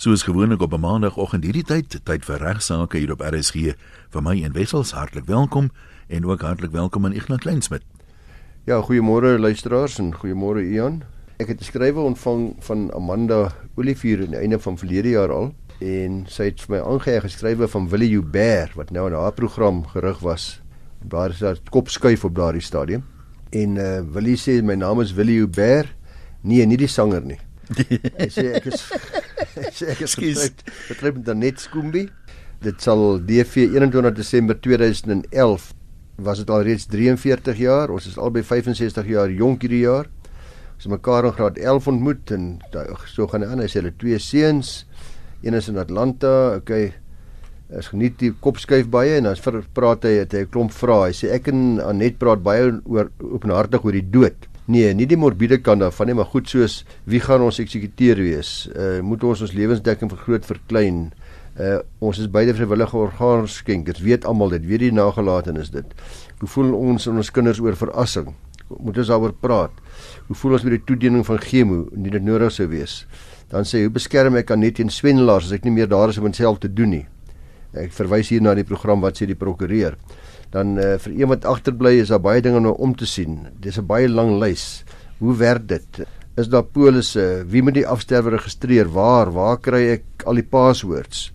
Soos gewoonlik op 'n maandagooggend hierdie tyd, tyd vir regsaake hier op RSG. Vir my en Wessels hartlik welkom en ook hartlik welkom aan Ignas Kleinsmid. Ja, goeiemôre luisteraars en goeiemôre Ian. Ek het 'n skrywe ontvang van Amanda Olivier aan die einde van verlede jaar al en sy het vir my aangeheg geskrywe van Willie Joubert wat nou in haar program gerig was. Daar is 'n kop skuif op daardie stadium. En uh Willie sê my naam is Willie Joubert. Nee, nie die sanger nie. Hy sê ek is ek ekskuus. Betref met net Skoombie. Dit sal DV 21 Desember 2011 was dit al reeds 43 jaar. Ons is albei 65 jaar jonk hierdie jaar. Ons het mekaar in graad 11 ontmoet en so gaan hy aan. Hy sê hulle twee seuns. Een is in Atlanta. Okay. Is geniet die kopskuif baie en dan praat hy het hy 'n klomp vrae. Hy sê ek en Anet praat baie oor openhartig oor die dood. Nee, nie die morbiede kant daarvan nie, maar goed soos wie gaan ons eksekuteer wees? Uh moet ons ons lewensdekking vergroot verklein? Uh ons is beide vrywillige orgaanskenkers. Weet almal dit, weet die nagelatenis dit. Hoe voel ons en ons kinders oor verrassing? Moet ons daaroor praat? Hoe voel ons met die toediening van chemo indien dit nodig sou wees? Dan sê hoe beskerm ek aan net teen swendelaars as ek nie meer daar is om myself te doen nie? Ek verwys hier na die program wat sê die prokureur dan uh, vir iemand agterbly is daar baie dinge om te sien. Dis 'n baie lang lys. Hoe werk dit? Is daar polisse? Wie moet die afsterwe registreer? Waar? Waar kry ek al die passwords?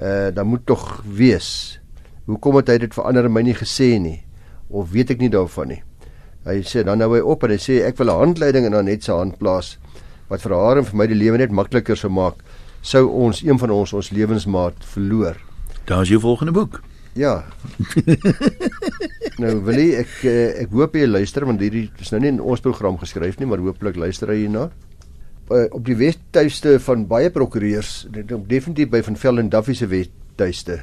Uh dan moet tog wees. Hoekom het hy dit vir ander my nie gesê nie? Of weet ek nie daarvan nie? Hy sê dan nou hy op en hy sê ek wil 'n handleiding in net sy hand plaas wat vir haar en vir my die lewe net makliker sou maak sou ons een van ons ons lewensmaat verloor. Daar is jou volgende boek. Ja. nou wil ek eh, ek hoop jy luister want hierdie is nou nie in ons program geskryf nie, maar hooplik luister jy hierna. Uh, op die wettuiste van baie prokureurs, definitief by van Vel en Duffy se wettuiste,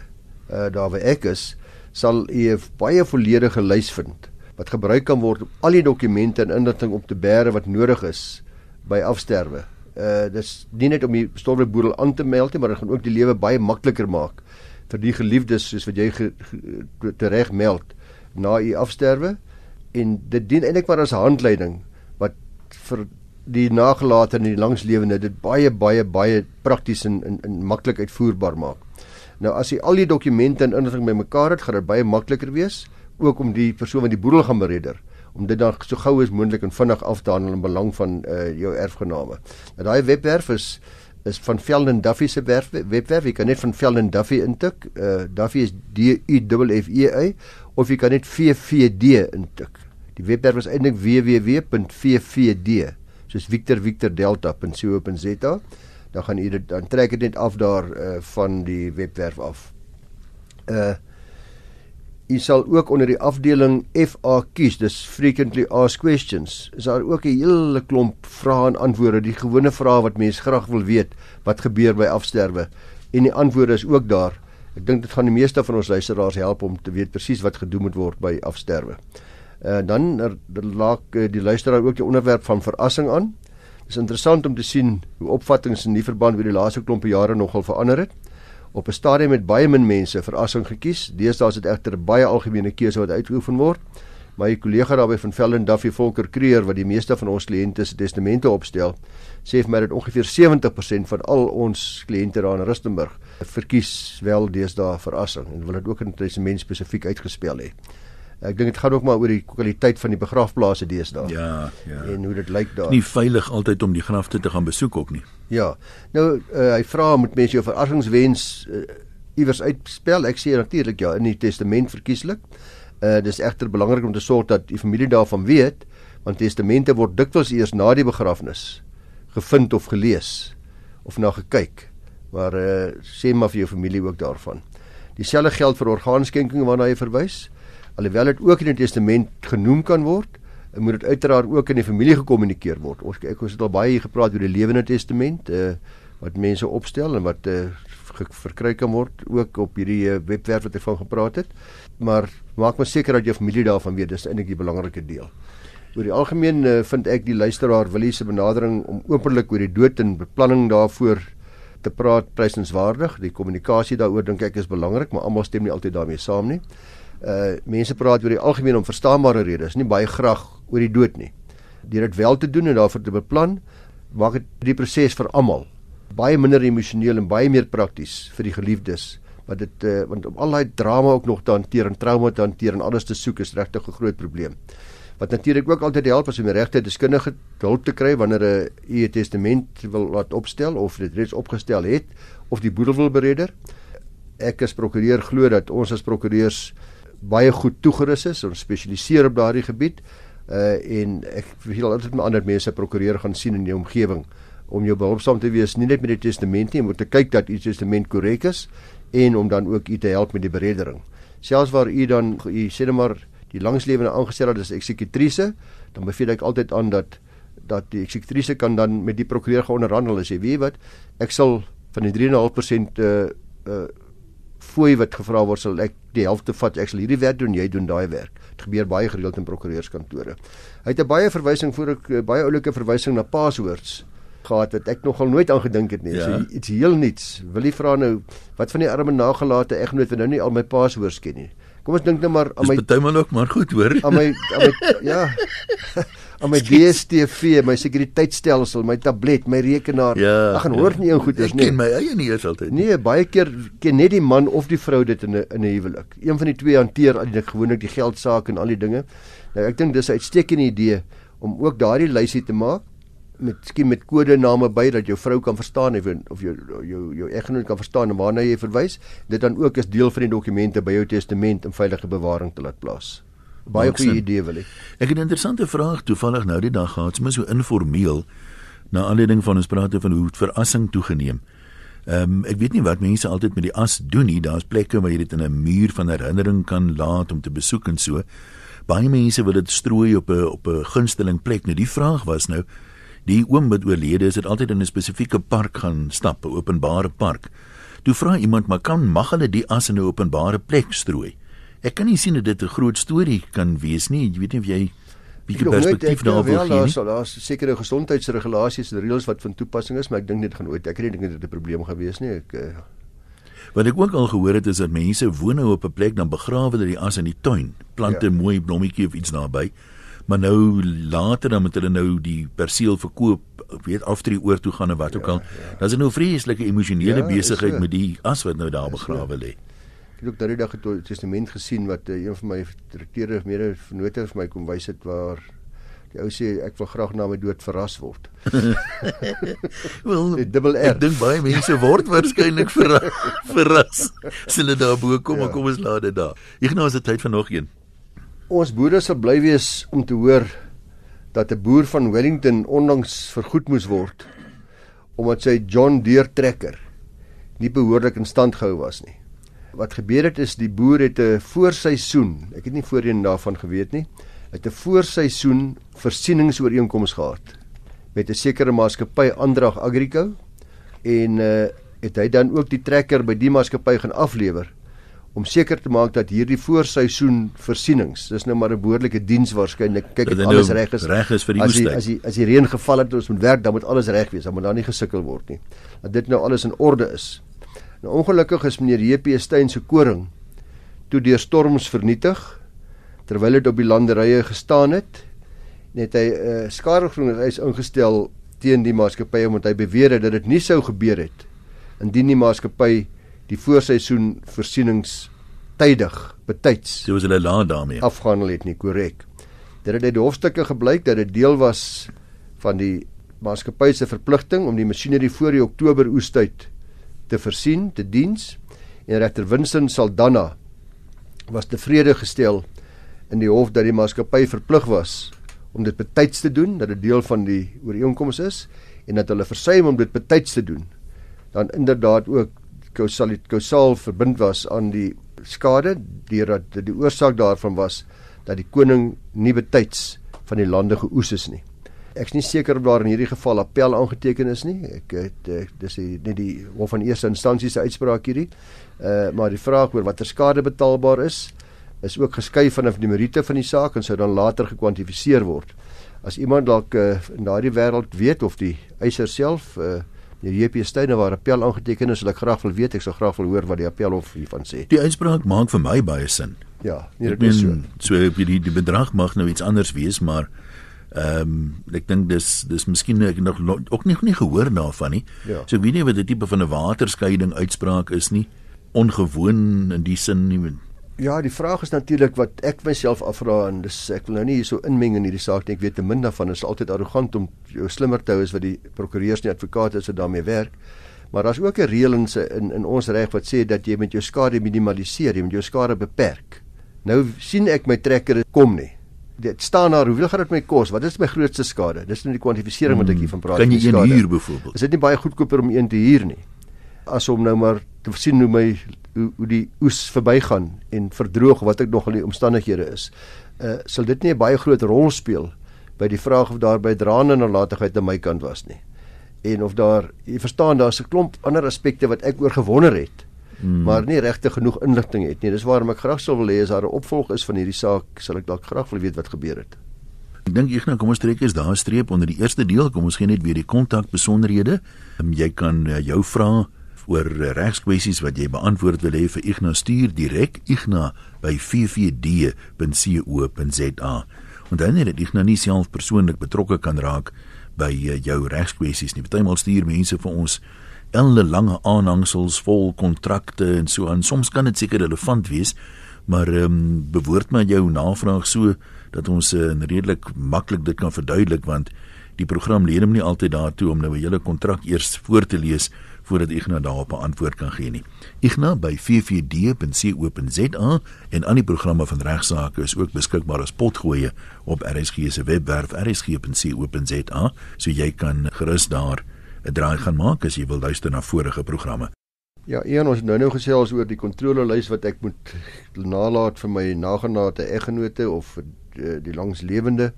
uh, daar waar ek is, sal jy 'n baie volledige lys vind wat gebruik kan word om al die dokumente en inligting op te bære wat nodig is by afsterwe. Uh dis nie net om die stowweboedel aan te meld nie, maar dit gaan ook die lewe baie makliker maak vir die geliefdes soos wat jy tereg meld na u afsterwe en dit dien eintlik maar as handleiding wat vir die nagelate en die langslewende dit baie baie baie prakties en, en, en maklik uitvoerbaar maak. Nou as jy al die dokumente en inligting bymekaar het, gaan dit baie makliker wees ook om die persoon wat die boedel gaan beredder om dit dan so gou as moontlik en vinnig af te handel in belang van uh, jou erfgename. Nou daai webwerf is is van Velden Duffy se webwerf. Jy kan net van Velden Duffy intik. Uh Duffy is D U F F E Y of jy kan net VVD intik. Die webwerf is eintlik www.vvd soos Victor Victor Delta.co.za. Dan gaan jy dit dan trek dit net af daar uh van die webwerf af. Uh U sal ook onder die afdeling FAQs, dis frequently asked questions, is daar ook 'n hele klomp vrae en antwoorde, die gewone vrae wat mense graag wil weet wat gebeur by afsterwe. En die antwoorde is ook daar. Ek dink dit gaan die meeste van ons luisteraars help om te weet presies wat gedoen moet word by afsterwe. Uh dan er, er laak uh, die luisteraar ook die onderwerp van verrassing aan. Dit is interessant om te sien hoe opvattinge in die verband oor die laaste klompe jare nogal verander het op 'n stadium met baie min mense verrassing gekies. Deesdae is dit egter 'n baie algemene keuse wat uitgeoefen word. My kollega daarby van Velden Duffy Volker Kreer wat die meeste van ons kliënte se testamente opstel, sê vir my dat ongeveer 70% van al ons kliënte daar in Rustenburg verkies wel deesdae verrassing en wil dit ook in 'n testament spesifiek uitgespel hê. Ek dink dit gaan ook maar oor die kwaliteit van die begrafplaase deesdae. Ja, ja. En hoe dit lyk daar. Nie veilig altyd om die grafte te gaan besoek ook nie. Ja. Nou uh, hy vra moet mense jou verrassingswens uh, iewers uitspel. Ek sê natuurlik ja in die testament verkieslik. Uh dis egter belangrik om te sorg dat die familie daarvan weet want testamente word dikwels eers na die begrafnis gevind of gelees of na gekyk. Maar uh sê maar vir jou familie ook daarvan. Dieselfde geld vir orgaanskenking waarna jy verwys alhoewel dit ook in die testament genoem kan word, moet dit uiteraard ook in die familie gekommunikeer word. Ons ek het al baie gepraat oor die lewende testament uh, wat mense opstel en wat uh, verkry kan word ook op hierdie uh, webwerf wat ek van gepraat het. Maar maak maar seker dat jou familie daarvan weet, dis eintlik die belangrike deel. Oor die algemeen uh, vind ek die luisteraar Willie se benadering om openlik oor die dood en beplanning daarvoor te praat prysenswaardig. Die kommunikasie daaroor dink ek is belangrik, maar almal stem nie altyd daarmee saam nie uh mense praat oor die algemeen om verstaanbare redes, nie baie graag oor die dood nie. Deur dit wel te doen en daarvoor te beplan, maak dit die proses vir almal baie minder emosioneel en baie meer prakties vir die geliefdes. Maar dit uh, want om al daai drama ook nog te hanteer en trauma te hanteer en alles te soek is regtig 'n groot probleem. Wat natuurlik ook altyd help as om die regte deskundige hulp te kry wanneer 'n u testament wil laat opstel of dit reeds opgestel het of die boedel wil bereder. Ek as prokureur glo dat ons as prokureurs baie goed toegerus is, ons spesialiseer op daardie gebied. Uh en ek wil altyd met ander mense prokureur gaan sien in die omgewing om jou behulpsaam te wees nie net met die testament nie, maar te kyk dat u testament korrek is en om dan ook u te help met die bereddering. Selfs waar u dan u sê net maar die langslewende aangestel het as eksekutrice, dan beveel ek altyd aan dat dat die eksekutrice kan dan met die prokureur gaan onderhandel en sê, "Wie wat, ek sal van die 3.5% uh uh fooi wat gevra word sal ek die helfte vat ek sal hierdie werk doen jy doen daai werk dit gebeur baie gereeld in prokureurskantore hy het 'n baie verwysing voor ek baie oulike verwysing na passwords gehad wat ek nogal nooit aan gedink het nie. Ja. So iets heel niets. Wil jy vra nou wat van die arme nagelate egnoot wat nou nie al my passwords ken nie. Kom ons dink net maar aan my Partymal ook maar goed hoor. Aan my aan my ja. aan my DStv, my sekuriteitstelsel, my tablet, my rekenaar. Ja, Ag en hoor ja. nie een goed is nie. Ek ken my eie nie eens altyd. Nee, baie keer ken net die man of die vrou dit in 'n in 'n huwelik. Een van die twee hanteer al die gewoonlik die geld saak en al die dinge. Nou ek dink dis 'n uitstekende idee om ook daardie lysie te maak met skien met kodename by dat jou vrou kan verstaan of of jou jou jou eggenoot kan verstaan waarna jy verwys dit dan ook as deel van die dokumente by jou testament in veilige bewaring te laat plaas baie goeie idee wil ek ek het 'n interessante vraag toevallig nou die dag gehad sommer so informeel na aanleiding van ons praat oor hoe verrassing toegeneem Ehm um, ek weet nie wat mense altyd met die as doen nie. Daar's plekke waar jy dit in 'n muur van herinnering kan laat om te besoek en so. Baie mense wil dit strooi op 'n op 'n gunsteling plek. Nou die vraag was nou, Die oom wat oorlede is, het altyd in 'n spesifieke park gaan stap, 'n openbare park. Toe vra iemand, "Maar kan mag hulle die as in 'n openbare plek strooi?" Ek kan nie sien dat dit 'n groot storie kan wees nie. Jy weet nie of jy bietjie perspektief daar wil gee nie. Daar's sekere gesondheidsregulasies en reëls wat van toepassing is, maar ek dink dit gaan ooit ek het nie dink dit 'n probleem gewees nie. Ek uh... Wat ek ook al gehoor het is dat mense woon nou op 'n plek dan begrawe hulle die as in die tuin, plante ja. mooi blommetjie of iets naby maar nou later dan moet hulle nou die perseel verkoop weet aftree oor toe gaan en wat ook ja, al ja. dan is dit nou vreeslike emosionele ja, besigheid met die as wat nou daar begrawe lê ek het ook daardie dag 'n testament gesien wat uh, een van my direkteure mede vennote vir my kom wys het waar die ou sê ek wil graag na my dood verras word wel ek dink baie mense word waarskynlik verras verras as hulle daar bo kom ja. kom ons laat dit daar Ignas is tyd vir nog een Ons boere sal bly wees om te hoor dat 'n boer van Wellington onlangs vergoed moes word omdat sy John Deere trekker nie behoorlik in stand gehou was nie. Wat gebeur het is die boer het 'n voorseisoen, ek het nie voorheen daarvan geweet nie, het 'n voorseisoen versieningsooreenkoms gehad met 'n sekere maatskappy Andrag Agrico en uh, het hy dan ook die trekker by die maatskappy gaan aflewer om seker te maak dat hierdie voorseisoen versienings, dis nou maar 'n behoorlike diens waarskynlik, kyk dit alles reg is. Reg is vir die oeste. As die as die reën geval het, ons moet werk, dan moet alles reg wees, dan moet daar nie gesukkel word nie. Dat dit nou alles in orde is. Nou ongelukkig is meneer JP Steyn se koring toe deur storms vernietig terwyl dit op die landerye gestaan het. Net hy uh, eh, skadevergoeding is ingestel teen die maatskappy omdat hy beweer het dat dit nie sou gebeur het indien die maatskappy die voorseisoen versienings tydig betyds. So was hulle laat daarmee. Afgehandel het nie korrek. Dit het uit die hofstukke gebleik dat dit deel was van die maatskappy se verpligting om die masjinerie voor die Oktober oestyd te versien, te diens en regter Winston Saldanha was tevrede gestel in die hof dat die maatskappy verplig was om dit betyds te doen, dat dit deel van die ooreenkoms is en dat hulle versuim om dit betyds te doen dan inderdaad ook kausaal kausaal verbind was aan die skade deurdat die oorsaak daarvan was dat die koning nie betyds van die lande geoes is nie. Ek is nie seker of daar in hierdie geval appel aangeteken is nie. Ek het ek, dis die, net die hof van eerste instansie se uitspraak hierdie. Uh maar die vraag oor watter skade betaalbaar is is ook geskei vanaf die meriete van die saak en sou dan later gekwantifiseer word. As iemand dalk uh, in daardie wêreld weet of die eiser self uh die JP Steyn waar appel aangeteken is, sal ek graag wil weet, ek sal graag wil hoor wat die appelhof hiervan sê. Die uitspraak maak vir my baie sin. Ja, nie dit is so. So die die bedrag mag nou iets anders wees, maar Ehm um, ek dink dis dis miskien ek nog ook nie nie gehoor daarvan nie. Ja. So ek weet nie wat dit tipe van 'n waterskeiding uitspraak is nie. Ongewoon in die sin nie. Ja, die vraag is natuurlik wat ek myself afvra en dis ek wil nou nie hier so inmeng in hierdie saak nie. Ek weet te min daarvan. Dit is altyd arrogant om jou slimmer te hou as wat die prokureurs en advokate is wat daarmee werk. Maar daar's ook 'n reël in in in ons reg wat sê dat jy met jou skade minimaliseer, jy moet jou skade beperk. Nou sien ek my trekker kom nie. Dit staan daar, hoeveel gaan dit my kos? Wat is my grootste skade? Dis nou die kwantifisering wat ek Hmm. hiervan praat. Kan jy een huur byvoorbeeld? Is dit nie baie goedkoper om een te huur nie? As om nou maar te sien hoe my hoe, hoe die oes verbygaan en verdroog wat ek nog in die omstandighede is. Uh sal dit nie 'n baie groot rol speel by die vraag of daar by drane nalatigheid aan my kant was nie. En of daar jy verstaan daar's 'n klomp ander aspekte wat ek oor gewonder het. Hmm. maar nie regtig genoeg inligting het nie. Dis waarom ek graag sou wil hê as daar 'n opvolg is van hierdie saak, sal ek dalk graag wil weet wat gebeur het. Ek dink ek nou kom ons trek eens daar 'n streep onder die eerste deel. Kom ons gee net weer die kontak besonderhede. Um, jy kan uh, jou vrae oor uh, regskwessies wat jy beantwoord wil hê vir Ignas stuur direk Ignas by ffd.co.za. Onthou net dat Ignas nie self persoonlik betrokke kan raak by uh, jou regskwessies nie. Partymal stuur mense vir ons elle lange aanhangsels vol kontrakte en so aan. Soms kan dit seker relevant wees, maar ehm um, bewoord maar jou navraag so dat ons uh, redelik maklik dit kan verduidelik want die program leer hom nie altyd daartoe om nou 'n hele kontrak eers voor te lees voordat Ignas daarop 'n antwoord kan gee nie. Ignas by ffd.co.za en al die programme van regsaake is ook beskikbaar as potgoeie op RSG se webwerf rsg.co.za, so jy kan gerus daar 'n draai gaan maak as jy wil luister na vorige programme. Ja, een ons nou nou gesels oor die kontrolelys wat ek moet nalaat vir my nagenate eggenote of uh, die langslewende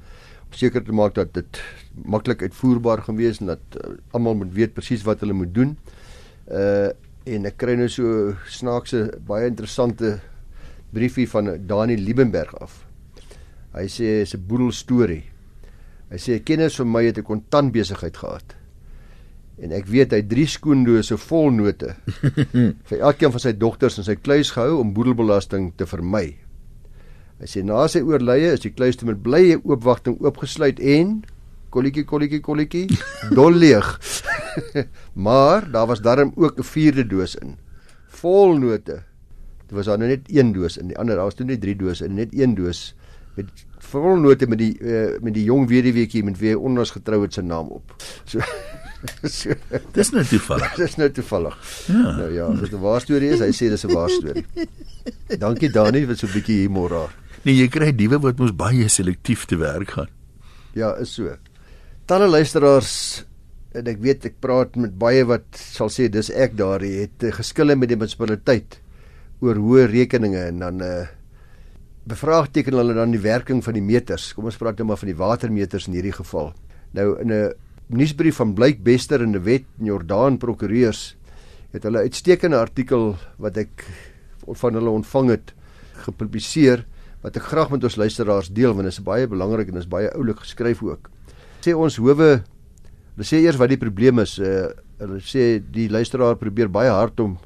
om seker te maak dat dit maklik uitvoerbaar gaan wees en dat uh, almal moet weet presies wat hulle moet doen. Uh en ek kry nou so snaakse baie interessante briefie van Dani Liebenberg af. Hy sê dis 'n boedel storie. Hy sê 'n kennis van my het 'n kontantbesigheid gehad en ek weet hy het drie skoendose vol note vir elkeen van sy dogters in sy kluis gehou om boedelbelasting te vermy. Hy sê na sy oorlye is die kluis met blye oopwagting oopgesluit en kolletjie kolletjie kolletjie dol leeg. maar daar was darm ook 'n vierde doos in. Vol note. Dit was daar nou net een doos in. Die ander daar was toe net drie dose en net een doos met vol note met die uh, met die jong weduweetjie met wie hy onlangs getrou het se naam op. So so Dis nou toevallig. Dis nou toevallig. Ja. Nou ja, as dit 'n waar storie is, hy sê dis 'n waar storie. Dankie Dani vir so 'n bietjie humor daar. Nee, jy kry diewe wat mos baie selektief te werk gaan. Ja, is so. Talle luisteraars en ek weet ek praat met baie wat sal sê dis ek daar het uh, geskille met die munisipaliteit oor hoë rekeninge en dan uh bevraagteken hulle dan die werking van die meters. Kom ons praat nou maar van die watermeters in hierdie geval. Nou in 'n nuusbrief van Blyk Bester en die Wet en Jordaan prokureurs het hulle uitstekende artikel wat ek van hulle ontvang het gepubliseer wat ek graag met ons luisteraars deel want dit is baie belangrik en is baie oulik geskryf ook. Sê ons howe hulle sê eers wat die probleem is. Uh, hulle sê die luisteraar probeer baie hard om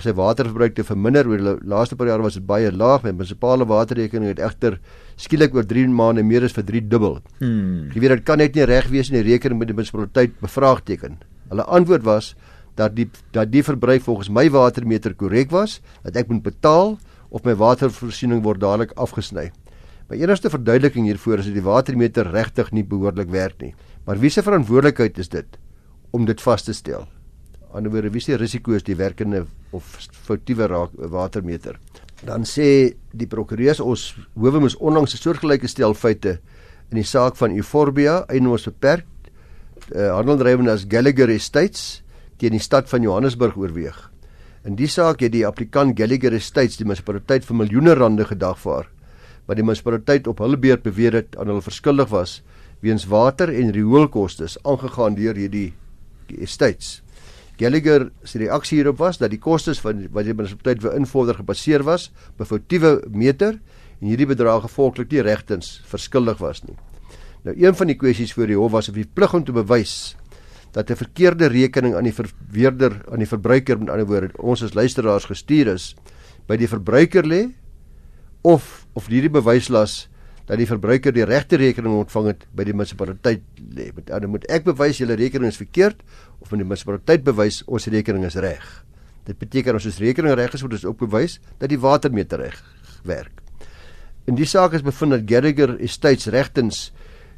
sy waterverbruik te verminder. Oor die laaste paar jaar was dit baie laag. My munisipale waterrekening het egter skielik oor 3 maande meer as vir 3 dubbel. Hmm. Jy weet dit kan net nie reg wees in die rekening met die munisipaliteit bevraagteken. Hulle antwoord was dat die dat die verbruik volgens my watermeter korrek was, dat ek moet betaal of my watervoorsiening word dadelik afgesny. My enigste verduideliking hiervoor is dat die watermeter regtig nie behoorlik werk nie. Maar wie se verantwoordelikheid is dit om dit vas te stel? Anderswoorde, wie se risiko is die werkende of foutiewe watermeter? Dan sê die prokureurs ons howe moes onlangs 'n soortgelyke stel feite in die saak van Euphorbia eienoors beperk uh, handeldrywende as Gallagher Estates teen die stad van Johannesburg oorweeg. In die saak het die applikant Gallagher Estates die munisipaliteit vir miljoene rande gedagvaar wat die munisipaliteit op hulle beurt beweer het aan hulle verskuldig was weens water en rioolkoste aangegaan deur hierdie estates. Gallagher se reaksie hierop was dat die kostes van wat die munisipaliteit vir invorder gebaseer was op 'n foutiewe meter en hierdie bedrag gevolglik nie regtens verskuldig was nie. Nou een van die kwessies voor die hof was of die plig om te bewys dat 'n verkeerde rekening aan die verweerder aan die verbruiker met ander woorde ons as luisteraars gestuur is by die verbruiker lê of of hierdie bewyslas dat die verbruiker die regte rekening ontvang het by die munisipaliteit lê. Met ander moet ek bewys julle rekening is verkeerd of van die munisipaliteit bewys ons rekening is reg. Dit beteken as ons rekening reg is, moet ons ook bewys dat die watermeter reg werk. In die saak is bevind dat Gallagher Estates regtens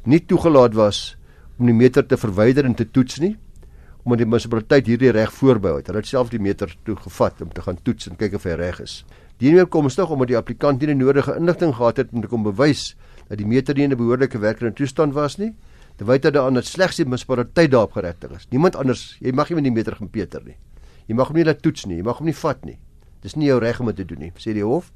nie toegelaat was om die meter te verwyder en te toets nie omdat die munisipaliteit hierdie reg voorbehou het. Hulle het self die meter toe gevat om te gaan toets en kyk of hy reg is. Dienoor kom stig omdat die applikant nie die nodige inligting gehad het om te kom bewys dat die meter nie in 'n behoorlike werkende toestand was nie. Terwyl dit daaraan dat slegs die munisipaliteit daarop geregtig is. Niemand anders, jy mag nie met die meter gaan peter nie. Jy mag hom nie laat toets nie, jy mag hom nie vat nie. Dis nie jou reg om dit te doen nie, sê die hof.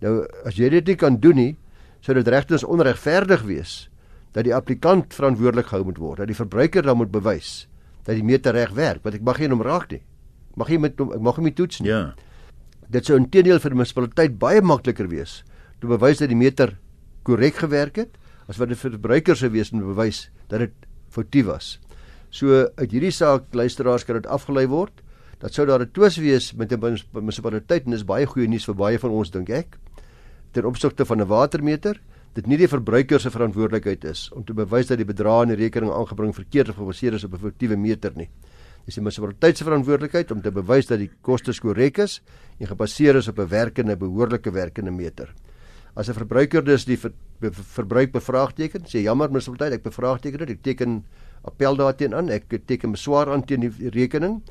Nou as jy dit nie kan doen nie, sou dit regtens onregverdig wees dat die applikant verantwoordelik gehou moet word, dat die verbruiker dan moet bewys dat die meter reg werk, want ek mag nie hom raak nie. Mag nie met hom ek mag hom nie toets nie. Ja. Dit sou intedeel vir die munisipaliteit baie makliker wees om bewys dat die meter korrek gewerk het as wat dit vir verbruikers sou wees om te bewys dat dit foutief was. So uit hierdie saak luisteraars kan dit afgelei word dat sou daar 'n twis wees met 'n munisipaliteit en dis baie goeie nuus vir baie van ons dink ek ten opsigte van 'n watermeter dit nie die verbruiker se verantwoordelikheid is om te bewys dat die bedrag in die rekening aangebring verkeerd of gebaseer is op 'n foutiewe meter nie Dis die munisipaliteit se verantwoordelikheid om te bewys dat die kostes korrek is en gebaseer is op 'n werkende behoorlike werkende meter. As 'n verbruiker dus die ver, be, verbruik bevraagteken, sê jammer munisipaliteit, ek bevraagteken dit, ek teken appel daarteen aan, ek teken beswaar aan teen die rekening.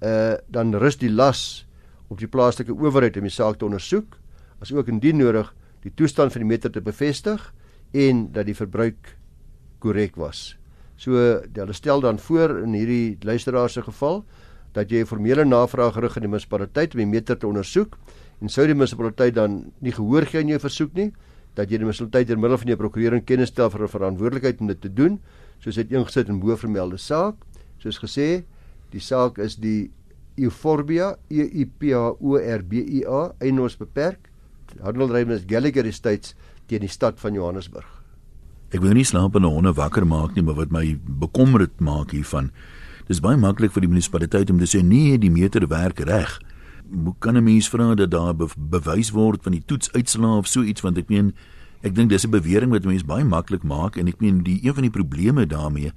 Uh dan rus die las op die plaaslike owerheid om die saak te ondersoek, asook indien nodig die toestand van die meter te bevestig en dat die verbruik korrek was. So hulle stel dan voor in hierdie luisteraar se geval dat jy 'n formele navraag rig aan die munisipaliteit om die meter te ondersoek en sou die munisipaliteit dan nie gehoor gee aan jou versoek nie dat jy die munisipaliteit deur middel van jou prokureur in kennis stel vir 'n verantwoordelikheid om dit te doen soos dit ingesit in bo vermelde saak. Soos gesê die saak is die Euphorbia E U P H O R B I A Enos beperk. Handeldrywer is Gallagher Estates teen die stad van Johannesburg Ek wil nie slapende honde wakker maak nie, maar wat my bekommerd maak hiervan. Dis baie maklik vir die munisipaliteit om te sê nee, die meter werk reg. Hoe kan 'n mens vra dat daar be bewys word van die toetsuitslae of so iets want ek meen ek dink dis 'n bewering wat mense baie maklik maak en ek meen die een van die probleme daarmee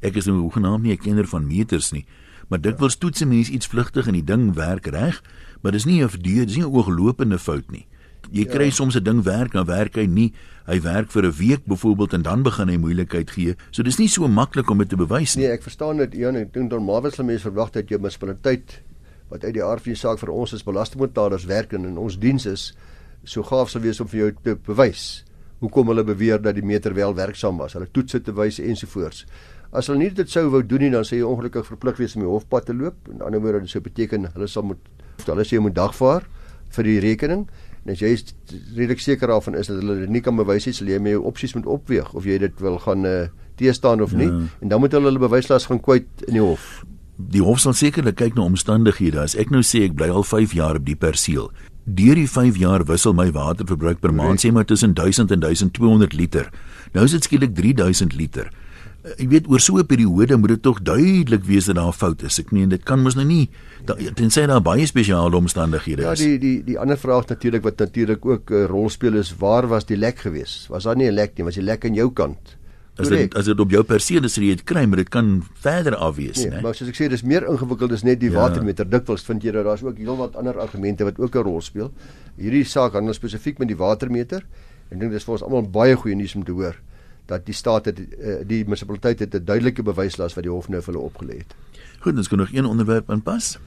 ek is nou hoegenaamd nie 'n kenner van meters nie, maar dikwels toets 'n mens iets vlugtig en die ding werk reg, maar dis nie 'n dis nie 'n ooglopende fout nie jy kry ja. soms 'n ding werk, dan werk hy nie. Hy werk vir 'n week byvoorbeeld en dan begin hy moeilikheid gee. So dis nie so maklik om dit te bewys nie. Nee, ek verstaan dit. Een, ek dink maar wissel mense verwag dat jy munisipaliteit wat uit die aard van die saak vir ons as belastingbetalers werk en in ons diens is, so gaaf sal wees om vir jou te bewys hoekom hulle beweer dat die meter wel werksaam was. Hulle toets dit te wys ensovoorts. As hulle nie dit sou wou doen nie, dan sê jy ongelukkig verplig wees om die hofpad te loop. In ander woorde, dit sou beteken hulle sal moet hulle sê jy moet dagvaar vir die rekening En as jy redelik seker daarvan is dat hulle dit nie kan bewys nie, sal jy my opsies moet opweeg of jy dit wil gaan uh, teestaan of nie ja. en dan moet hulle hulle bewyslas gaan kwyt in die hof. Die hof sal sekerlik kyk na omstandighede. As ek nou sê ek bly al 5 jaar op die perseel. Deur die 5 jaar wissel my waterverbruik per maand sê maar tussen 1000 en 1200 liter. Nou is dit skielik 3000 liter ek weet oor so 'n periode moet dit tog duidelik wees dat daar 'n fout is. Ek meen dit kan mos nou nie tensy daar baie spesiale omstandighede ja, is. Ja, die die die ander vraag natuurlik wat natuurlik ook 'n uh, rol speel is waar was die lek gewees? Was daar nie 'n lek nie, was die lek aan jou kant? As dit as dit op jou perseel is, jy dit kry, maar dit kan verder afwees, nee, né? Maar soos ek sê, dis meer ingewikkeld as net die ja. watermeter. Dikwels vind jy dat daar's ook heelwat ander argumente wat ook 'n rol speel. Hierdie saak handel spesifiek met die watermeter. Ek dink dis vir ons almal baie goeie nuus om te hoor dat die staat het eh, die munisipaliteit het 'n duidelike bewyslas wat die hof nou vir hulle opgelê het. Goed, ons kan nog een onderwerp aanpas.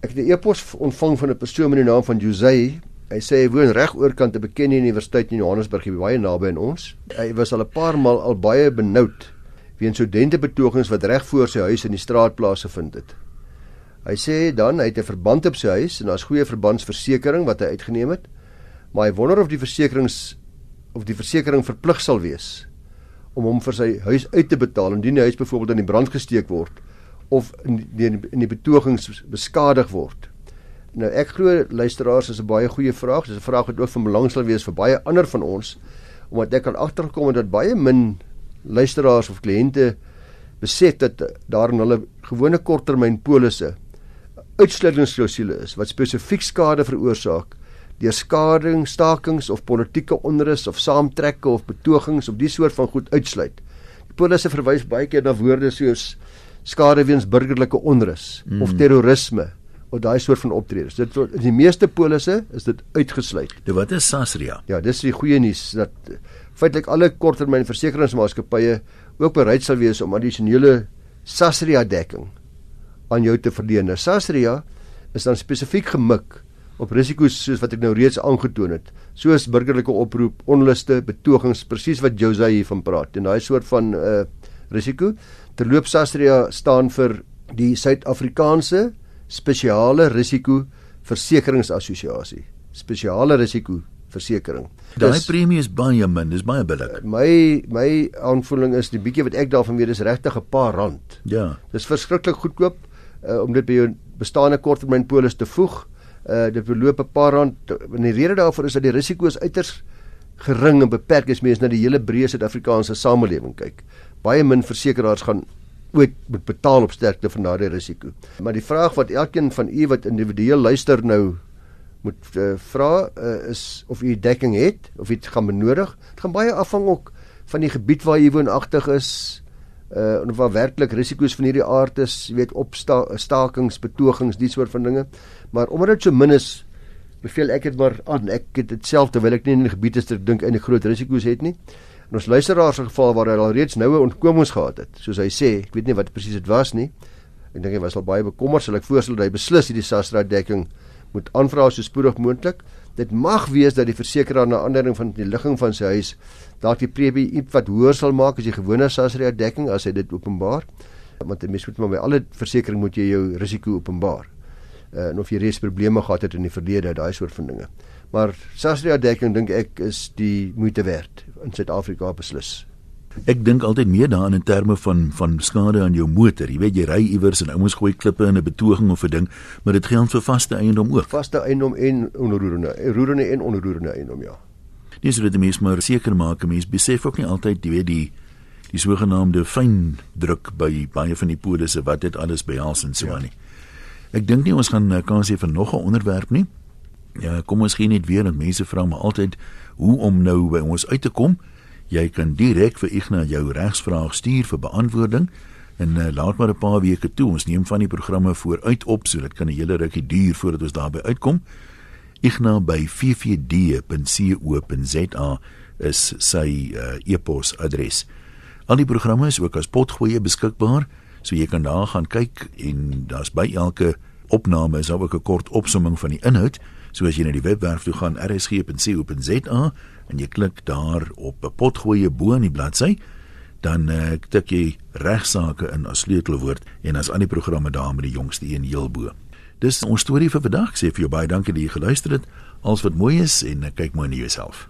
Ek het 'n e-pos ontvang van 'n persoon met die naam van Jose. Hy sê hy woon reg oorkant 'n bekende universiteit in Johannesburg, baie naby aan ons. Hy was al 'n paar maal al baie benoud weens studentebetogings wat reg voor sy huis in die straatplaas gevind het. Hy sê dan hy het 'n verband op sy huis en daar's goeie verbandsversekering wat hy uitgeneem het, maar hy wonder of die versekerings of die versekering verplig sal wees om hom vir sy huis uit te betaal indien die huis byvoorbeeld in die brand gesteek word of in die, in die betogings beskadig word. Nou ek glo luisteraars is 'n baie goeie vraag. Dis 'n vraag wat ook van belang sal wees vir baie ander van ons omdat ek al agtergekom het dat baie min luisteraars of kliënte besef dat daar in hulle gewone korttermyn polisse uitsluitingsklausule is wat spesifiek skade veroorsaak deur skading, stakings of politieke onrus of saamtrekke of betogings of die soort van goed uitsluit. Die polisse verwys baie keer na woorde soos skade weens burgerlike onrus mm. of terrorisme of daai soort van optredes. Dit in die meeste polisse is dit uitgesluit. Dit wat is Sasria? Ja, dis die goeie nuus dat feitelik alle korttermynversekeringsmaatskappye ook bereid sal wees om addisionele Sasria dekking aan jou te verleen. Nou, Sasria is dan spesifiek gemik op risiko's soos wat ek nou reeds aangetoon het, soos burgerlike oproep, onluste, betogings, presies wat Jose hier van praat. En daai soort van uh risiko, terloop Sasria staan vir die Suid-Afrikaanse spesiale risiko versekeringsassosiasie. Spesiale risiko versekering. Daai premie is baie min, dis baie billik. My my aanvoeling is die bietjie wat ek daarvan weet is regtig 'n paar rand. Ja. Dis verskriklik goedkoop uh, om dit by jou bestaande korttermynpolis te voeg. Uh dit beloop 'n paar rand. En die rede daarvoor is dat die risiko is uiters gering en beperk as mens na die hele breë Suid-Afrikaanse samelewing kyk. Baie min versekeraars gaan ooit moet betaal op sterkte van daardie risiko. Maar die vraag wat elkeen van u wat individueel luister nou moet uh, vra uh, is of u dekking het of dit gaan benodig. Dit gaan baie afhang ook van die gebied waar jy woonagtig is uh of waar werklik risiko's van hierdie aard is, jy weet opstakings, betogings, die soort van dinge. Maar omdat dit so min is, beveel ek dit maar aan. Ek het dit self terwyl ek nie in die gebied is ter dink en groot risiko's het nie. En ons luisteraars se geval waar hy al reeds noue ontkomings gehad het, soos hy sê, ek weet nie wat presies dit was nie. Ek dink hy was al baie bekommerd, sal ek voorstel dat hy beslis hierdie Sastra dekking moet aanvra so spoedig moontlik. Dit mag wees dat die versekeraar na aanleiding van die ligging van sy huis dalk die premie iets wat hoër sal maak as die gewone Sasria dekking as hy dit openbaar. Want jy moet maar by alle versekerings moet jy jou risiko openbaar. Uh, en of jy reeds probleme gehad het in die verlede, daai soort van dinge. Maar Sasria dekking dink ek is die moeite werd in Suid-Afrika beslis. Ek dink altyd meer daaraan in terme van van skade aan jou motor. Jy weet jy ry iewers en ouens gooi klippe in 'n betoging of 'n ding, maar dit geld vir vaste eiendom ook. Vaste eiendom en onroerende, roerende en onroerende eiendom ja. Dis wat die mens maar seker maak, mens besef ook nie altyd jy weet die die sogenaamde fyn druk by baie van die polisse wat dit alles behels en so aan ja. nie. Ek dink nie ons gaan eh, kan sê vir nog 'n onderwerp nie. Ja, kom ons gee net weer dat mense vra maar altyd hoe om nou by ons uit te kom. Jy kan direk vir Ignas jou regsvraag stuur vir beantwoording en uh, laat maar 'n paar weke toe. Ons neem van die programme vooruit op, so dit kan 'n hele rukkie duur voordat ons daarby uitkom. Ignas by ffd.co.za is sy uh, e-posadres. Al die programme is ook as potgoeie beskikbaar, so jy kan daar gaan kyk en daar's by elke opname is daar ook 'n kort opsomming van die inhoud. So as jy na die webwerf toe gaan rsg.co.za en jy klik daar op 'n potgoeie bo in die bladsy, dan uh, tik jy regsaake in as sleutelwoord en as aan die programme daar met die jongste een heel bo. Dis ons storie vir vandag. Sê vir jou baie dankie dat jy geluister het. Alles wat mooi is en uh, kyk mooi na jouself.